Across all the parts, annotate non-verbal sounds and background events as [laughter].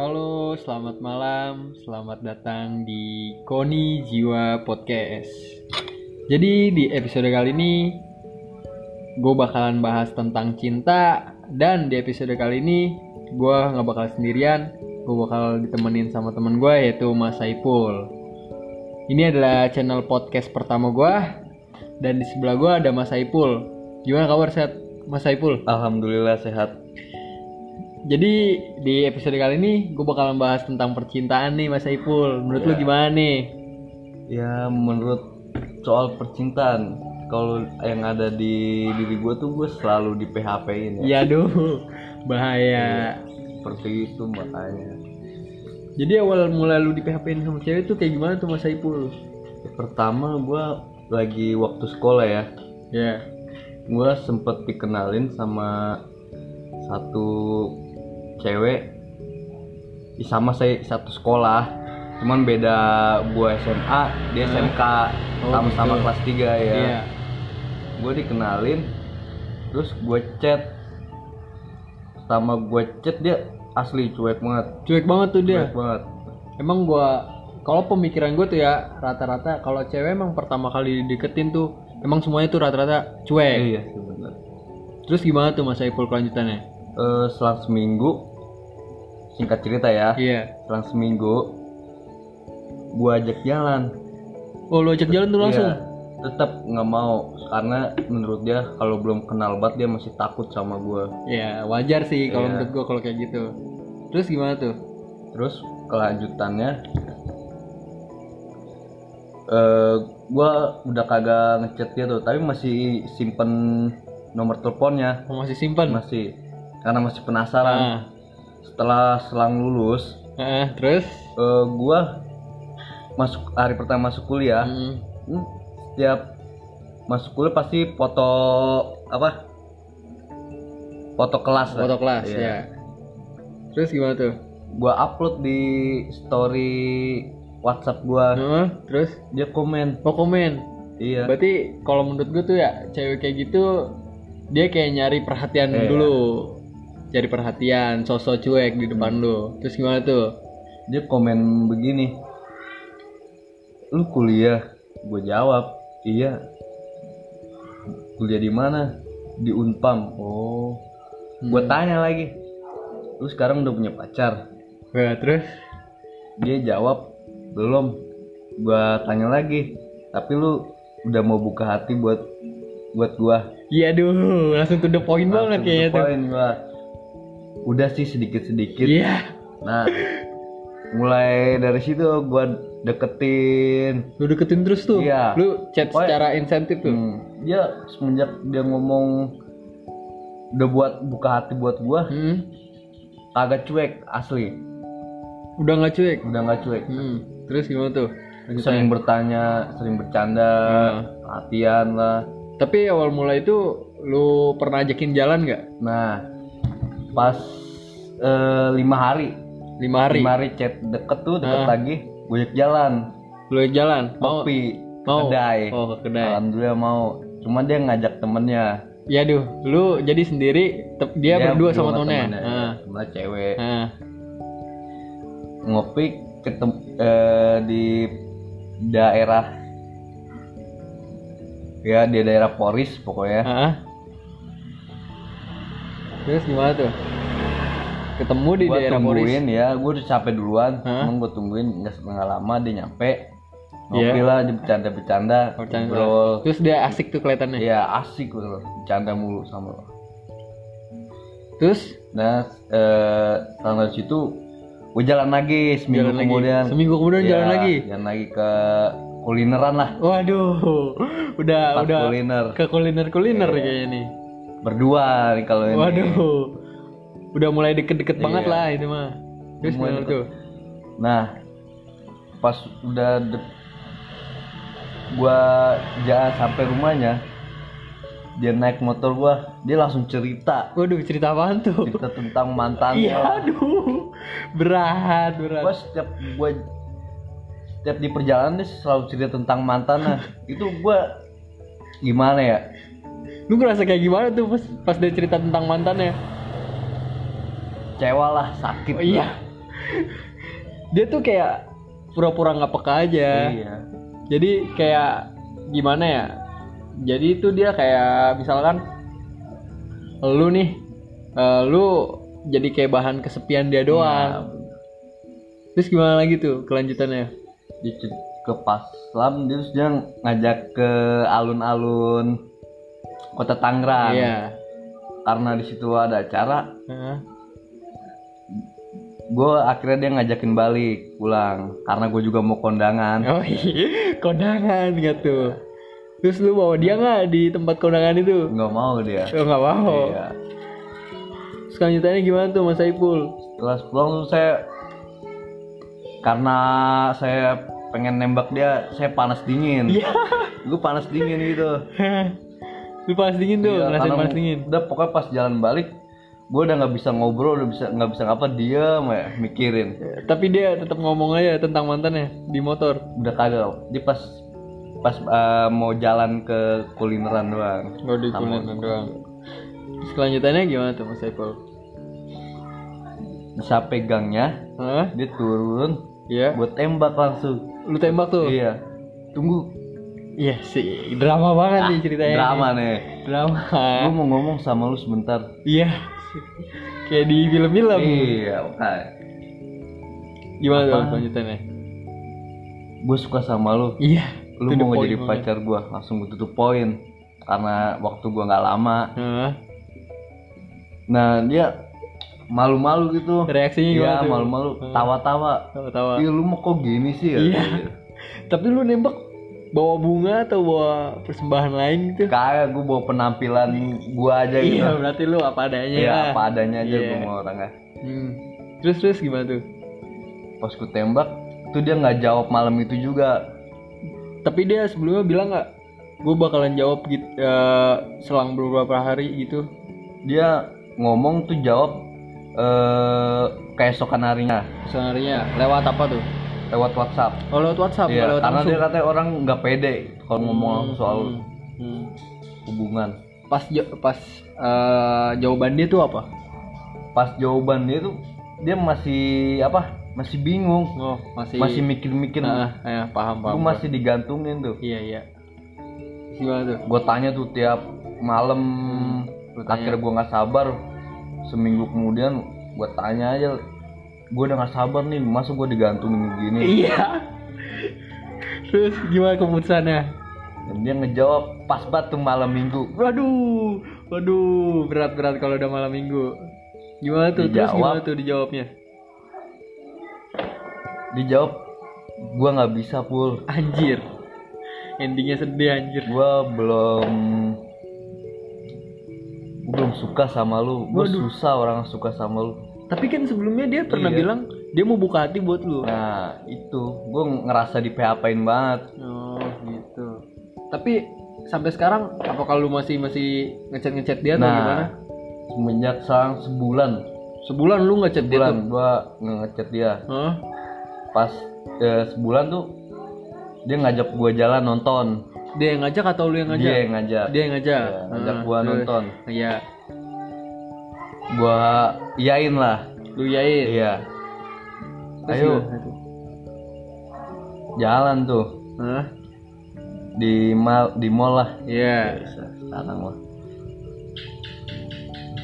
Halo, selamat malam. Selamat datang di Koni Jiwa Podcast. Jadi di episode kali ini gue bakalan bahas tentang cinta dan di episode kali ini gue nggak bakal sendirian. Gue bakal ditemenin sama teman gue yaitu Mas Saipul. Ini adalah channel podcast pertama gue dan di sebelah gue ada Mas Saipul. Gimana kabar sehat Mas Saipul? Alhamdulillah sehat. Jadi di episode kali ini gue bakalan bahas tentang percintaan nih Mas Saipul. Menurut lu Ya. gimana nih? Ya menurut soal percintaan, kalau yang ada di diri gue tuh gue selalu di PHP-in ya. Ya aduh, bahaya. Seperti itu makanya. Jadi awal mulai lu di PHP sama cewek tuh kayak gimana tuh Mas Saipul? Pertama gue lagi waktu sekolah ya, Ya. gue sempet dikenalin sama satu cewek sama saya satu sekolah cuman beda gue SMA dia Hmm. SMK Oh, sama-sama gitu. kelas 3 ya Iya. gue dikenalin terus gue chat sama gue chat dia asli cuek banget Cuek banget tuh dia. cuek banget Emang gua kalau pemikiran gue tuh ya rata-rata kalau cewek emang pertama kali deketin tuh emang semuanya tuh rata-rata cuek. iya sebenarnya Terus gimana tuh Mas Saipul kelanjutannya? Eh, selang seminggu singkat cerita ya Iya. selang seminggu gue ajak jalan Oh lu ajak jalan tuh langsung? Iya, tetap nggak mau karena menurut dia kalau belum kenal banget dia masih takut sama gue Ya wajar sih kalau Iya. menurut gue kalau kayak gitu. Terus gimana tuh? terus kelanjutannya eh gue udah kagak ngechat dia tuh tapi masih simpen nomor teleponnya Oh, masih simpan? masih karena masih penasaran Ah. Setelah selang lulus Ah, terus? eh gue masuk hari pertama masuk kuliah Hmm. setiap masuk kuliah pasti foto apa foto kelas lah. Foto kelas Iya. ya. Terus gimana tuh? gua upload di story WhatsApp gua Heeh, terus? dia komen Oh komen. iya Berarti kalau menurut gue tuh ya cewek kayak gitu dia kayak nyari perhatian Iya. dulu. Cari perhatian, sosok cuek di depan lu. Terus gimana tuh? dia komen begini. Lu kuliah? Gue jawab iya. Kuliah di mana? Di Unpam. Oh. Gue tanya lagi lu sekarang udah punya pacar? Ya, terus? dia jawab belum. Gua tanya lagi tapi lu udah mau buka hati buat buat gua? Iya aduh, langsung to the point banget kayaknya tuh. point gua udah sih sedikit sedikit Iya. nah mulai dari situ gua deketin Lu deketin terus tuh. Iya. Lu chat Oh, secara insentif tuh. Hmm, dia semenjak dia ngomong udah buat buka hati buat gua Hmm. kagak cuek asli Udah nggak cuek. udah nggak cuek Hmm. Terus gimana tuh? Lanjutannya. sering bertanya sering bercanda Hmm. perhatian lah Tapi awal mulai itu lu pernah ajakin jalan nggak? Nah, pas eh, lima hari, Lima hari. lima hari chat deket tuh deket Ah. lagi, gue jalan, Lu jalan? Kopi, Mau? kedai. Oh ke kedai. Alhamdulillah mau. Cuma dia ngajak temennya. Ya duh, lu jadi sendiri, tep- dia, berdua sama temennya. Ah. Temennya cewek. Ah. Ngopi ketemu eh, di daerah ya di daerah Poris pokoknya. Ah. Terus gimana tuh? Ketemu di Gua daerah tungguin ya, gue udah capek duluan. Emang gue tungguin nggak setengah lama dia nyampe. Ngopi Iya. lah, dia bercanda-bercanda, Bercanda. ngobrol. Terus dia asik tuh kelihatannya. Iya asik loh, bercanda mulu sama lo. Terus Nah, eh, setelah dari situ gue jalan lagi seminggu jalan lagi. kemudian. Seminggu kemudian Iya, jalan lagi. Jalan lagi ke kulineran lah, Waduh, [laughs] udah tempat udah kuliner. ke kuliner kuliner Iya. kayaknya nih. Berdua nih kalau ini. Waduh, udah mulai deket-deket Iya. banget lah itu mah. Terus Mulai tuh? Nah, pas udah de- gua jalan sampai rumahnya, dia naik motor gua, dia langsung cerita, Waduh, cerita apaan tuh? cerita tentang mantannya. Iya, aduh, berat, berat. Gua setiap gua setiap di perjalanan dia selalu cerita tentang mantannya. [laughs] Itu gua gimana ya? Lu ngerasa kayak gimana tuh pas pas dia cerita tentang mantannya? Kecewa lah, sakit. Oh, iya. [laughs] dia tuh kayak pura-pura nggak peka aja. Iya. Jadi kayak gimana ya? Jadi itu dia kayak misalkan lu nih eh, lu jadi kayak bahan kesepian dia doang. Nah, terus gimana lagi tuh kelanjutannya? Di ke pas lam terus dia ngajak ke alun-alun kota Tangerang. Iya. Karena di situ ada acara Heeh. gue akhirnya dia ngajakin balik pulang. Karena gue juga mau kondangan. Oh iya. Kondangan gitu terus lu bawa dia nggak di tempat kondangan itu? Nggak mau dia. Oh nggak mau. Iya. Selanjutnya gimana tuh Mas Saiful setelah pulang saya karena saya pengen nembak dia saya panas dingin. Iya. Gue panas dingin gitu [laughs] lu panas dingin tuh Iya, ngerasain panas dingin. udah pokoknya pas jalan balik gue udah nggak bisa ngobrol udah bisa nggak bisa ngapa dia mikirin. Tapi dia tetap ngomong aja tentang mantannya di motor. Udah kagak dia pas pas eh, mau jalan ke kulineran doang. Nggak di kulineran doang. Terus kelanjutannya gimana tuh Mas Saiful? Bisa pegangnya Hah? dia turun Iya. buat tembak langsung. Lu tembak tuh? Iya. Tunggu iya sih drama banget nih ceritanya. drama nih. Drama. Gue mau ngomong sama lu sebentar. Iya. Kayak di film-film. Iya oke. Gimana tuh Apa? kelanjutannya gue suka sama lu. Iya lu mau jadi banget. pacar gue langsung gue tutup poin. Karena waktu gue nggak lama. Nah dia malu-malu gitu. Reaksinya gimana iya malu-malu. Tawa-tawa. Tawa-tawa. Iya lu mau kok gini sih? Ya Iya. tapi lu nembak bawa bunga atau bawa persembahan lain gitu? Kayak gue bawa penampilan gue aja gitu. iya berarti lu apa adanya Iya, lah. apa adanya aja Iya. gue mau orangnya Hmm. terus terus gimana tuh? Pas gue tembak tuh dia nggak jawab malam itu juga. Tapi dia sebelumnya bilang nggak gue bakalan jawab gitu eh, selang beberapa hari gitu. Dia ngomong tuh jawab eh keesokan harinya. Seharinya lewat apa tuh lewat WhatsApp oh lewat WhatsApp Iya, lewat karena langsung dia katanya orang nggak pede kalau ngomong Hmm, soal hmm, hmm. hubungan. pas pas eh, jawaban dia tuh apa Pas jawaban dia tuh dia masih apa? Masih bingung, oh masih masih mikir-mikir. nah, ya, paham Gue paham masih digantungin tuh. iya iya gimana tuh Gue tanya tuh tiap malam. tanya. Akhirnya gue nggak sabar. Seminggu kemudian gue tanya aja. Gue udah nggak sabar nih, masa gue digantungin gini? iya terus gimana keputusannya Dan dia ngejawab pas banget tuh malam minggu. waduh waduh berat berat kalau udah malam minggu gimana tuh terus Dijawab. gimana tuh dijawabnya Dijawab, gue nggak bisa pul. anjir endingnya sedih anjir gua belum gua belum suka sama lu Waduh. susah orang suka sama lu tapi kan sebelumnya dia pernah Iya. bilang dia mau buka hati buat lu. Nah itu. Gua ngerasa di PHP-in banget. Oh gitu. Tapi sampai sekarang apakah lu masih masih ngechat ngechat dia atau gimana? nah semenjak selang sebulan. Sebulan lu ngechat dia sebulan tuh gua ngechat dia. Hah? pas eh, sebulan tuh dia ngajak gua jalan nonton. Dia yang ngajak atau lu yang ngajak? Dia yang ngajak. Dia yang ngajak? Iya, ngajak Ah, gua terus. nonton. Iya. Gua iyain lah lu yain iya Terus ayo gimana jalan tuh Hah? di mal di mall lah Iya. sekarang lah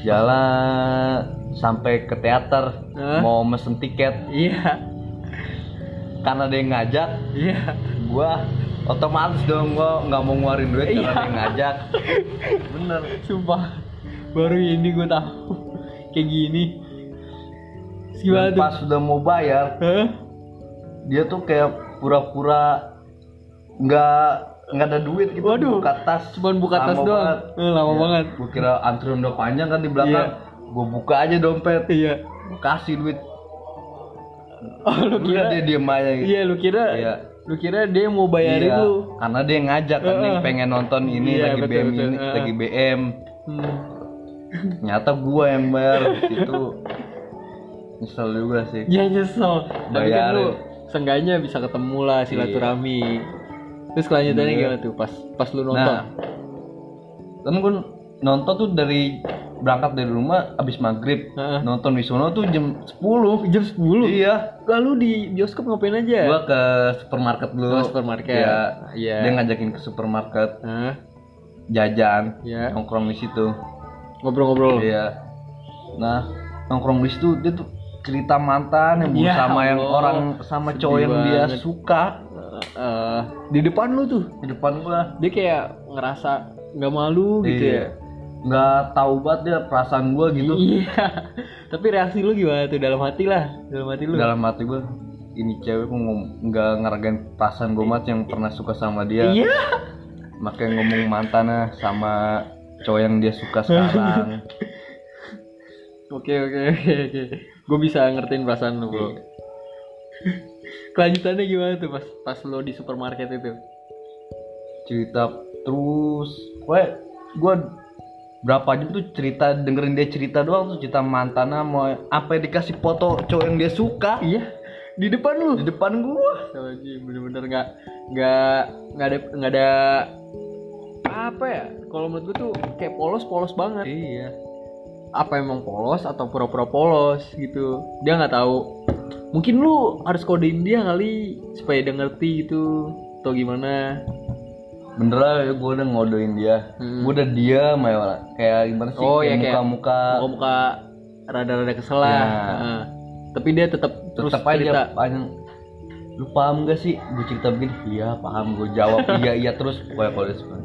jalan sampai ke teater Hah? mau mesen tiket Iya. karena dia ngajak Iya. gua otomatis dong gua nggak mau ngeluarin duit karena Iya. dia yang ngajak [laughs] bener Sumpah. Baru ini gue tahu kayak gini. Gimana tuh? pas sudah mau bayar Hah? dia tuh kayak pura-pura nggak nggak ada duit gitu Waduh, buka tas cuman buka tas doang. banget. Eh, lama Iya. banget. gua kira antrian udah panjang kan di belakang gua buka aja dompet Iya. gua kasih duit Oh, lu kira dia diem aja gitu Iya, lu kira Iya. Lu kira dia mau bayarin Iya, lu. karena dia yang ngajak kan nih Heeh. pengen nonton ini Iya, lagi betul, BM betul. ini Heeh. lagi BM Hmm. ternyata gua yang bayar [laughs] itu nyesel juga sih Ya nyesel. Tapi kan lu seenggaknya bisa ketemu lah silaturahmi. Terus kelanjutannya Iya. gimana tuh pas pas lu nonton? nah kan gua nonton tuh dari berangkat dari rumah abis maghrib Heeh. nonton di sono tuh jam 10 Jam 10. iya Lalu di bioskop ngapain aja? gua ke supermarket dulu Oh, supermarket. Iya. Iya. dia ngajakin ke supermarket Hah? jajan Iya. nongkrong di situ Ngobrol-ngobrol. iya nah nongkrong di situ dia tuh cerita mantan yang Ya sama yang Allah. orang sama Sedih cowok yang dia banget. suka Eh, di depan lu tuh. di depan gua Dia kayak ngerasa nggak malu gitu Iya. ya. nggak tahu banget dia perasaan gua gitu Iya. [laughs] Tapi reaksi lu gimana tuh dalam hati lah, dalam hati lu. dalam hati gua ini cewek kok nggak ngeragain perasaan gue banget yang pernah suka sama dia Iya. makanya ngomong mantannya sama cowok yang dia suka sekarang [laughs] Oke oke oke oke. Gue bisa ngertiin perasaan lu bro. [laughs] Kelanjutannya gimana tuh pas pas lo di supermarket itu? cerita terus gue gue berapa jam tuh cerita dengerin dia cerita doang tuh cerita mantannya mau apa yang dikasih foto cowok yang dia suka Iya. Di depan lu. di depan gua Lagi bener-bener nggak nggak nggak ada nggak ada apa ya? Kalau menurut gue tuh kayak polos-polos banget. iya Apa emang polos atau pura-pura polos gitu? Dia nggak tahu. Mungkin lu harus kodein dia kali supaya dia ngerti gitu atau gimana? bener lah ya gue udah ngodoin dia Hmm. gue udah diam ya kayak gimana sih Oh, kayak ya, kayak muka-muka muka-muka rada-rada kesel lah. Ya. Heeh. Tapi dia tetap terus aja cerita. panjang lu paham gak sih gue cerita begini iya paham gue jawab [laughs] iya iya terus pokoknya kalau dia.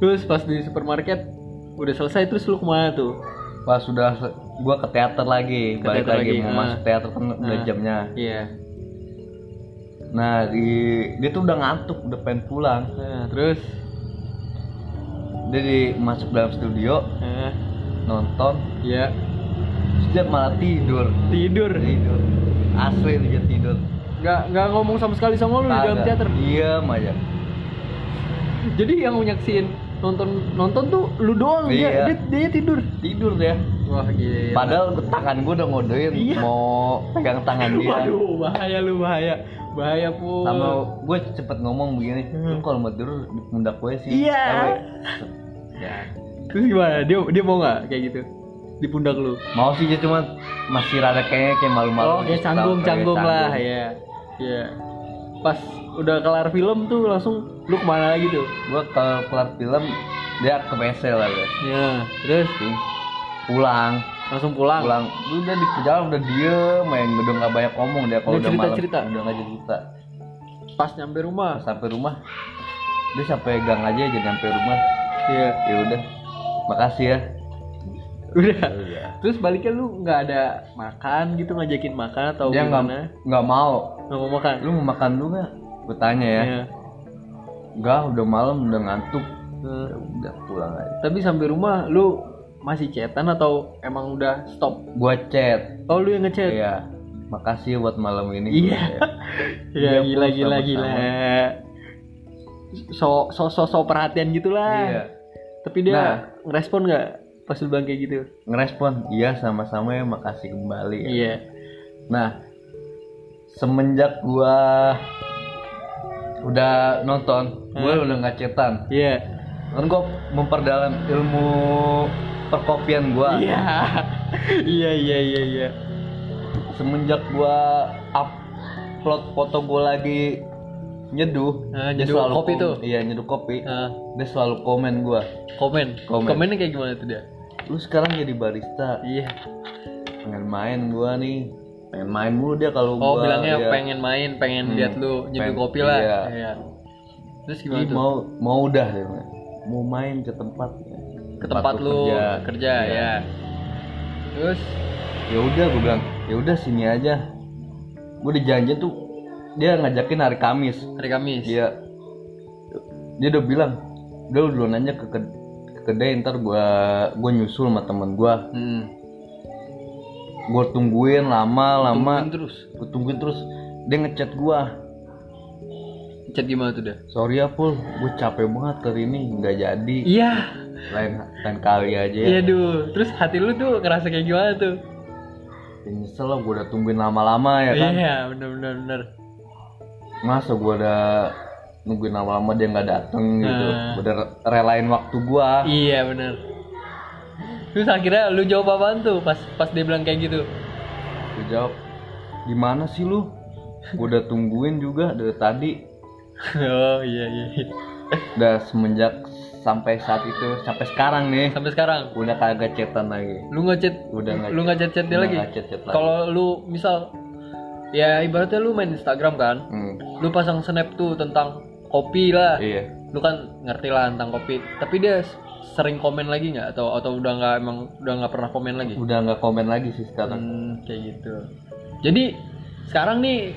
Terus pas di supermarket udah selesai terus lu ke mana tuh? pas sudah gua ke teater lagi Ke balik teater lagi lagi, mau ah. masuk teater kan udah Ah. jamnya Iya. nah di dia tuh udah ngantuk udah pengen pulang Nah, terus dia di masuk dalam studio eh, nonton ya terus dia malah tidur tidur. tidur asli dia tidur Nggak nggak ngomong sama sekali sama lu di dalam teater. diam aja Jadi yang nyaksin nonton nonton tuh lu doang dia, Iya. dia dia tidur. tidur dia Wah gila. padahal tangan gua udah ngodoin Iya. mau pegang tangan dia Waduh bahaya lu bahaya bahaya pun. sama gue cepet ngomong begini lu kalau mau tidur di pundak gue sih Iya. Tapi, ya Terus gimana? Dia dia mau nggak kayak gitu di pundak lu? mau sih dia cuma masih rada kayaknya kayak malu-malu Oh, kayak canggung canggung lah canggung. ya. Iya. Pas udah kelar film tuh langsung lu ke mana lagi tuh? gue kalau kelar film dia ke WC lah ya Ya, terus pulang langsung pulang. pulang lu udah di jalan udah diem main udah nggak banyak ngomong dia kalau Udah udah malam cerita-cerita? udah nggak cerita Pas nyampe rumah. Pas sampai rumah dia sampai gang aja aja nyampe rumah Iya. ya udah makasih ya Udah. Udah. [laughs] Terus baliknya lu nggak ada makan gitu ngajakin makan atau dia gimana? nggak mau Nggak mau makan. lu mau makan dulu nggak gue tanya ya enggak udah malam udah ngantuk Hmm. ya udah pulang aja Tapi sampai rumah lu masih chatan atau emang udah stop? gua chat Oh lu yang ngechat? Iya. Makasih buat malam ini. Iya. [laughs] Iya gila gila gila. So so so, so perhatian gitulah. Iya. Tapi dia Nah. ngerespon nggak pas lu bilang kayak gitu? Ngerespon, iya sama-sama ya makasih kembali. ya." Iya. Nah, semenjak gua udah nonton, gua Hah? udah nggak cetan. Iya. Kan gua memperdalam ilmu perkopian gua. Iya. Iya iya iya iya. Semenjak gua upload foto gua lagi nyeduh, Ah, dia nyeduh selalu kopi tuh? Iya, nyeduh kopi. Ah, Dia selalu komen gua. komen. Komen. Komennya kayak gimana tuh dia? Lu sekarang jadi barista. Iya. pengen main gua nih pengen main mulu dia kalau Oh gua bilangnya ya. pengen main, pengen Hmm, lihat lu nyeduh kopi lah. iya. Iya. Terus Ih, gimana tuh? mau mau udah bilang. mau main ke tempat Ke tempat lu kerja, Iya. ya. Terus ya udah gua bilang ya udah sini aja gua dijanjiin tuh dia ngajakin hari Kamis hari Kamis. dia dia udah bilang udah lu duluan aja ke, ke- ke kedai ntar gua gua nyusul sama temen gua Hmm. Gua tungguin lama lama Tungguin terus. gua tungguin terus dia ngechat gua Chat gimana tuh dia? sorry ya Pul gue capek banget hari ini nggak jadi Iya. lain lain kali aja ya Iya duh. Terus hati lu tuh ngerasa kayak gimana tuh? Ya, nyesel lah gue udah tungguin lama-lama ya kan Iya, bener bener bener. masa gue udah nungguin lama-lama dia nggak dateng gitu Nah. Gua udah relain waktu gue Iya bener. Terus akhirnya lu jawab apaan tuh pas pas dia bilang kayak gitu? Gue jawab di mana sih lu? Gue udah tungguin juga dari tadi. [laughs] Oh iya iya udah semenjak sampai saat itu sampai sekarang nih. Sampai sekarang? Udah kagak chatan lagi. Lu ngechat udah nggak lu nggak chat chat dia lagi. Nggak kalau lu misal ya ibaratnya lu main Instagram kan Hmm, lu pasang snap tuh tentang kopi lah. Iya. Lu kan ngerti lah tentang kopi. Tapi dia sering komen lagi nggak? Atau atau udah nggak emang udah nggak pernah komen lagi? Udah nggak komen lagi sih sekarang. Hmm, kayak gitu. Jadi sekarang nih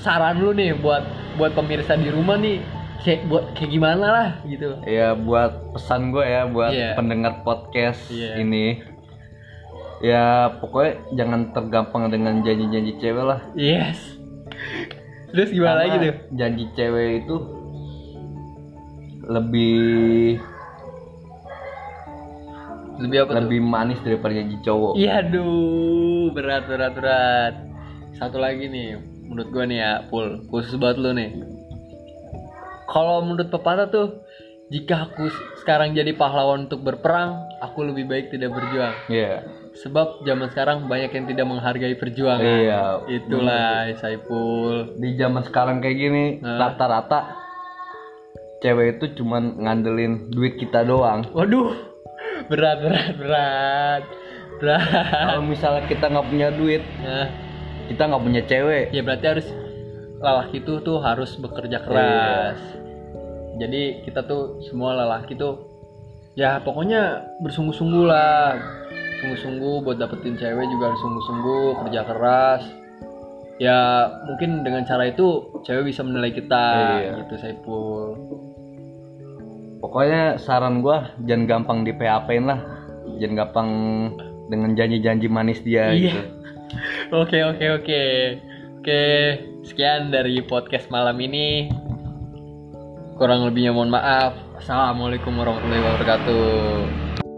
saran lu nih buat buat pemirsa di rumah nih kayak buat kayak gimana lah gitu. Ya buat pesan gue ya buat Iya. pendengar podcast Iya. ini. Ya pokoknya jangan tergampang dengan janji-janji cewek lah. Yes. Terus gimana lagi Karena tuh? janji cewek itu lebih lebih apa tuh lebih manis daripada janji cowok Iya aduh berat berat berat. Satu lagi nih menurut gua nih ya Pul khusus buat lu nih. Kalau menurut pepatah tuh jika aku sekarang jadi pahlawan untuk berperang, aku lebih baik tidak berjuang. Iya. Sebab zaman sekarang banyak yang tidak menghargai perjuangan. Iya. Itulah Saiful. Di zaman sekarang kayak gini rata-rata cewek itu cuman ngandelin duit kita doang. Waduh. Berat berat berat. Berat. Kalau misalnya kita nggak punya duit, Nah, kita nggak punya cewek. ya berarti harus lelaki itu tuh harus bekerja Iya. keras jadi kita tuh semua lelaki tuh ya pokoknya bersungguh-sungguh lah sungguh-sungguh buat dapetin cewek juga harus sungguh-sungguh kerja keras ya mungkin dengan cara itu cewek bisa menilai kita Iya. gitu Saiful Pokoknya saran gua jangan gampang di PHP-in lah. Jangan gampang dengan janji-janji manis dia Iya. gitu. [laughs] oke oke oke oke sekian dari podcast malam ini kurang lebihnya mohon maaf assalamualaikum warahmatullahi wabarakatuh